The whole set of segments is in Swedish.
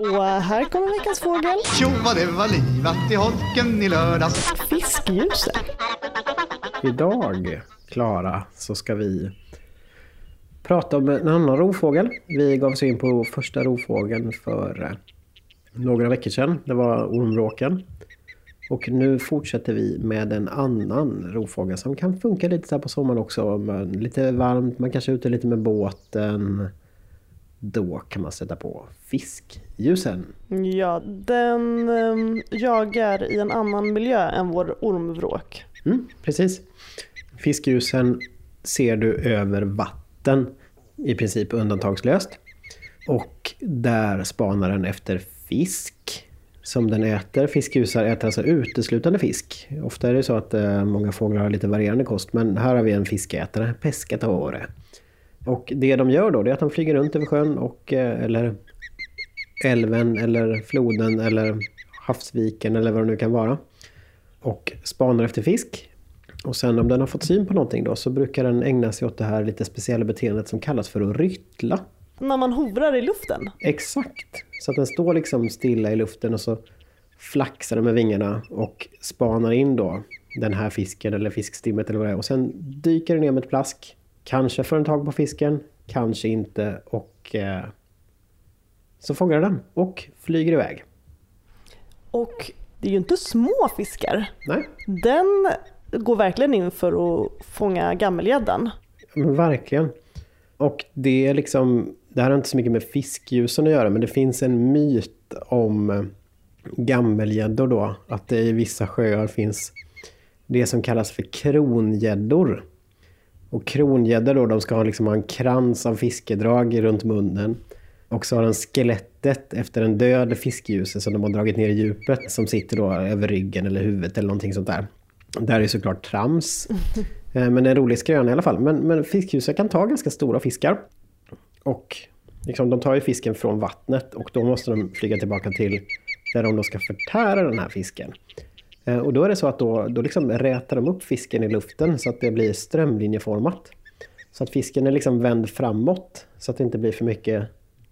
Och här kommer veckans fågel. Tjo vad det var livat i holken i lördags. Fiskljuset. Idag, Klara, så ska vi prata om en annan rovfågel. Vi gav oss in på första rovfågeln för eh, några veckor sedan. Det var ormvråken. Och nu fortsätter vi med en annan rovfågel som kan funka lite så här på sommaren också. Lite varmt, man kanske är ute lite med båten. Då kan man sätta på fiskljusen. Ja, den um, jagar i en annan miljö än vår ormvråk. Mm, precis. Fiskljusen ser du över vatten i princip undantagslöst. Och där spanar den efter fisk som den äter. Fiskljusar äter alltså uteslutande fisk. Ofta är det så att eh, många fåglar har lite varierande kost men här har vi en fiskätare, pescatore. Och det de gör då det är att de flyger runt över sjön och, eh, eller älven eller floden eller havsviken eller vad det nu kan vara. Och spanar efter fisk. Och sen om den har fått syn på någonting då så brukar den ägna sig åt det här lite speciella beteendet som kallas för att ryttla. När man hovrar i luften. Exakt! Så att den står liksom stilla i luften och så flaxar den med vingarna och spanar in då den här fisken eller fiskstimmet eller vad det är. Och sen dyker den ner med ett plask. Kanske får den tag på fisken, kanske inte och eh, så fångar den och flyger iväg. Och det är ju inte små fiskar. Nej, Den går verkligen in för att fånga gammelgäddan. men verkligen. Och det är liksom, det här har inte så mycket med fiskljusen att göra men det finns en myt om eh, gammelgäddor då. Att det i vissa sjöar finns det som kallas för krongäddor. Och krongäddor då, de ska ha, liksom ha en krans av fiskedrag runt munnen. Och så har den skelettet efter en död fiskljuse som de har dragit ner i djupet som sitter då över ryggen eller huvudet eller någonting sånt där. Där är såklart trams. Eh, Men en rolig skröna i alla fall. Men, men fiskljusar kan ta ganska stora fiskar. Och liksom, de tar ju fisken från vattnet och då måste de flyga tillbaka till där de då ska förtära den här fisken. Eh, Och då är det så att då, då liksom rätar de upp fisken i luften så att det blir strömlinjeformat. Så att fisken är liksom vänd framåt så att det inte blir för mycket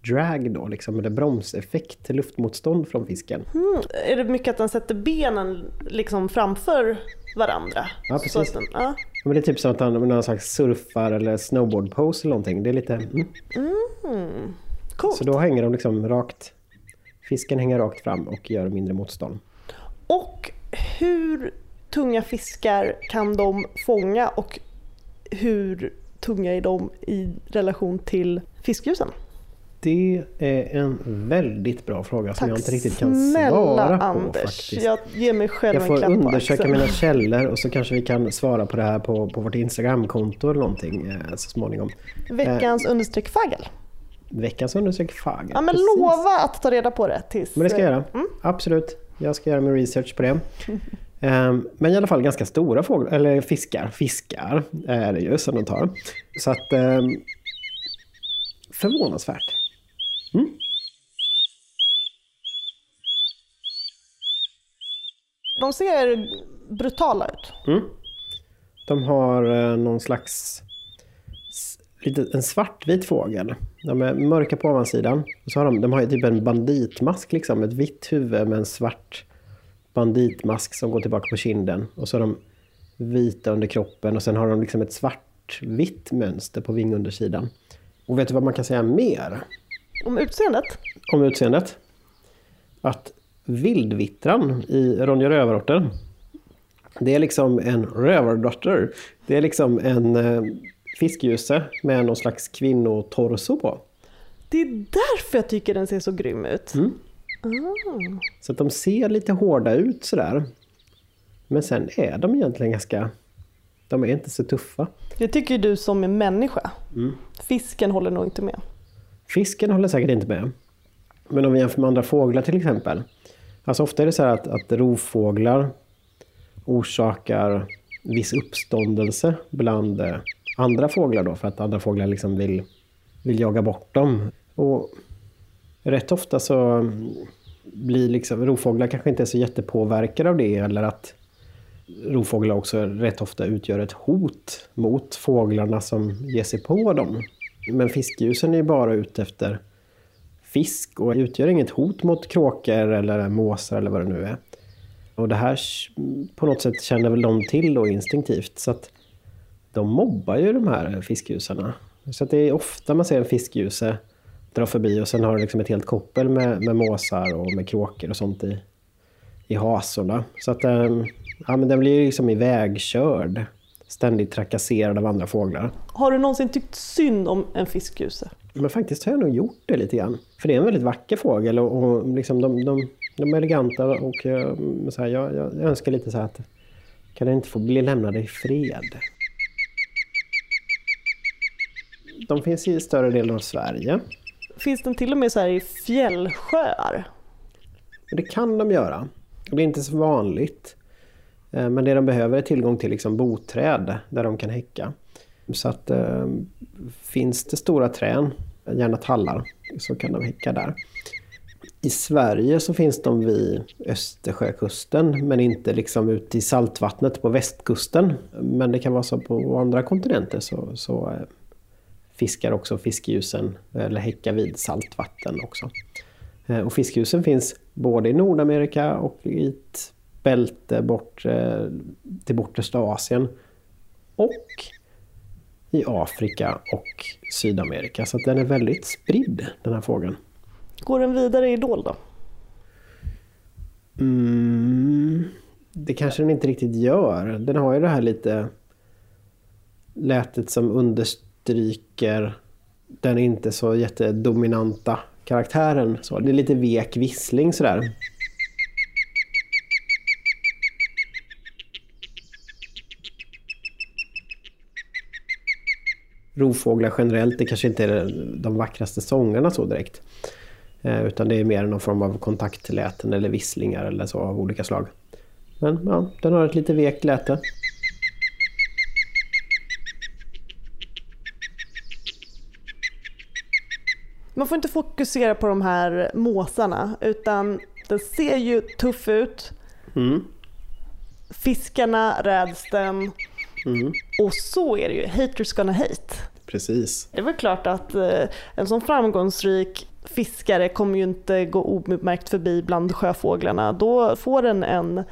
drag då, liksom, eller bromseffekt, luftmotstånd från fisken. Mm. Är det mycket att den sätter benen liksom framför varandra? Ja, precis. den, ja. Men det är typ som att han någon slags surfar eller snowboard pose eller någonting. Det är lite... Mm. Mm. Så då hänger de liksom rakt... Fisken hänger rakt fram och gör mindre motstånd. Och hur tunga fiskar kan de fånga och hur tunga är de i relation till fiskljusen? Det är en väldigt bra fråga som Tack jag inte riktigt kan svara på Anders. faktiskt. Jag ger mig själv Jag en får klapp på undersöka axeln. mina källor och så kanske vi kan svara på det här på, på vårt Instagramkonto eller någonting eh, så småningom. Veckans understreck fagel. Veckans undersök fagel. Ja men precis. lova att ta reda på det tills... Men det ska jag göra. Mm. Absolut. Jag ska göra min research på det. Ehm, Men i alla fall ganska stora fåglar, eller fiskar. Fiskar är det ju som de tar. Så att... ehm, Förvånansvärt. De ser brutala ut. De har eh, någon slags... Lite, en svartvit fågel. De är mörka på ovansidan. Och så har de, de har ju typ en banditmask liksom. Ett vitt huvud med en svart banditmask som går tillbaka på kinden. Och så har de vita under kroppen och sen har de liksom ett svartvitt mönster på vingundersidan. Och vet du vad man kan säga mer Om utseendet? om utseendet? Att vildvittran i Ronja Rövardotter det är liksom en rövardotter. Det är liksom en fiskljuse med någon slags kvinnotorso på. Det är därför jag tycker den ser så grym ut. Mm. Ah. Så att de ser lite hårda ut sådär. Men sen är de egentligen ganska... De är inte så tuffa. Det tycker ju du som är människa. Mm. Fisken håller nog inte med. Fisken håller säkert inte med. Men om vi jämför med andra fåglar till exempel. Alltså ofta är det så här att, att rovfåglar orsakar viss uppståndelse bland eh, andra fåglar då. För att andra fåglar liksom vill, vill jaga bort dem. Och rätt ofta så blir liksom rovfåglar kanske inte är så jättepåverkade av det. Eller att rovfåglar också rätt ofta utgör ett hot mot fåglarna som ger sig på dem. Men fiskljusen är ju bara ute efter fisk och utgör inget hot mot kråkor eller måsar eller vad det nu är. Och det här på något sätt känner väl de till då instinktivt. Så att de mobbar ju de här fiskgjusarna. Så det är ofta man ser en fiskgjuse dra förbi och sen har du liksom ett helt koppel med, med måsar och med kråkor och sånt i, i hasorna. Så att ehm, ja, men den blir ju liksom ivägkörd. Ständigt trakasserad av andra fåglar. Har du någonsin tyckt synd om en fiskgjuse? Men faktiskt har jag nog gjort det lite grann. För det är en väldigt vacker fågel och, och liksom de, de, de är eleganta och eh, så här, jag, jag önskar lite så här att kan den inte få bli lämnade i fred? De finns i större delen av Sverige. Finns den till och med så här i fjällsjöar? Det kan de göra. Det är inte så vanligt. Eh, men det de behöver är tillgång till liksom boträd där de kan häcka. Så att eh, finns det stora trän, gärna tallar, så kan de häcka där. I Sverige så finns de vid Östersjökusten men inte liksom ute i saltvattnet på västkusten. Men det kan vara så på andra kontinenter så, så eh, fiskar också fiskljusen eller häckar vid saltvatten också. Eh, och fiskljusen finns både i Nordamerika och i ett bälte bort eh, till bortersta Asien. Och i Afrika och Sydamerika. Så den är väldigt spridd den här fågeln. Går den vidare i Idol då? Mm, det kanske den inte riktigt gör. Den har ju det här lite lätet som Stryker den inte så jättedominanta karaktären. Så det är lite vek vissling sådär. rovfåglar generellt, det kanske inte är de vackraste sångarna så direkt. Eh, utan det är mer någon form av kontaktläten eller visslingar eller så av olika slag. Men ja, den har ett lite vekt läte. Man får inte fokusera på de här måsarna utan den ser ju tuff ut. Mm. Fiskarna räds den. Mm. Och så är det ju, haters gonna hate. Precis. Det är väl klart att eh, en sån framgångsrik fiskare kommer ju inte gå obemärkt förbi bland sjöfåglarna. Då får den en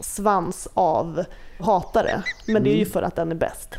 svans av hatare. Men det är ju mm. för att den är bäst.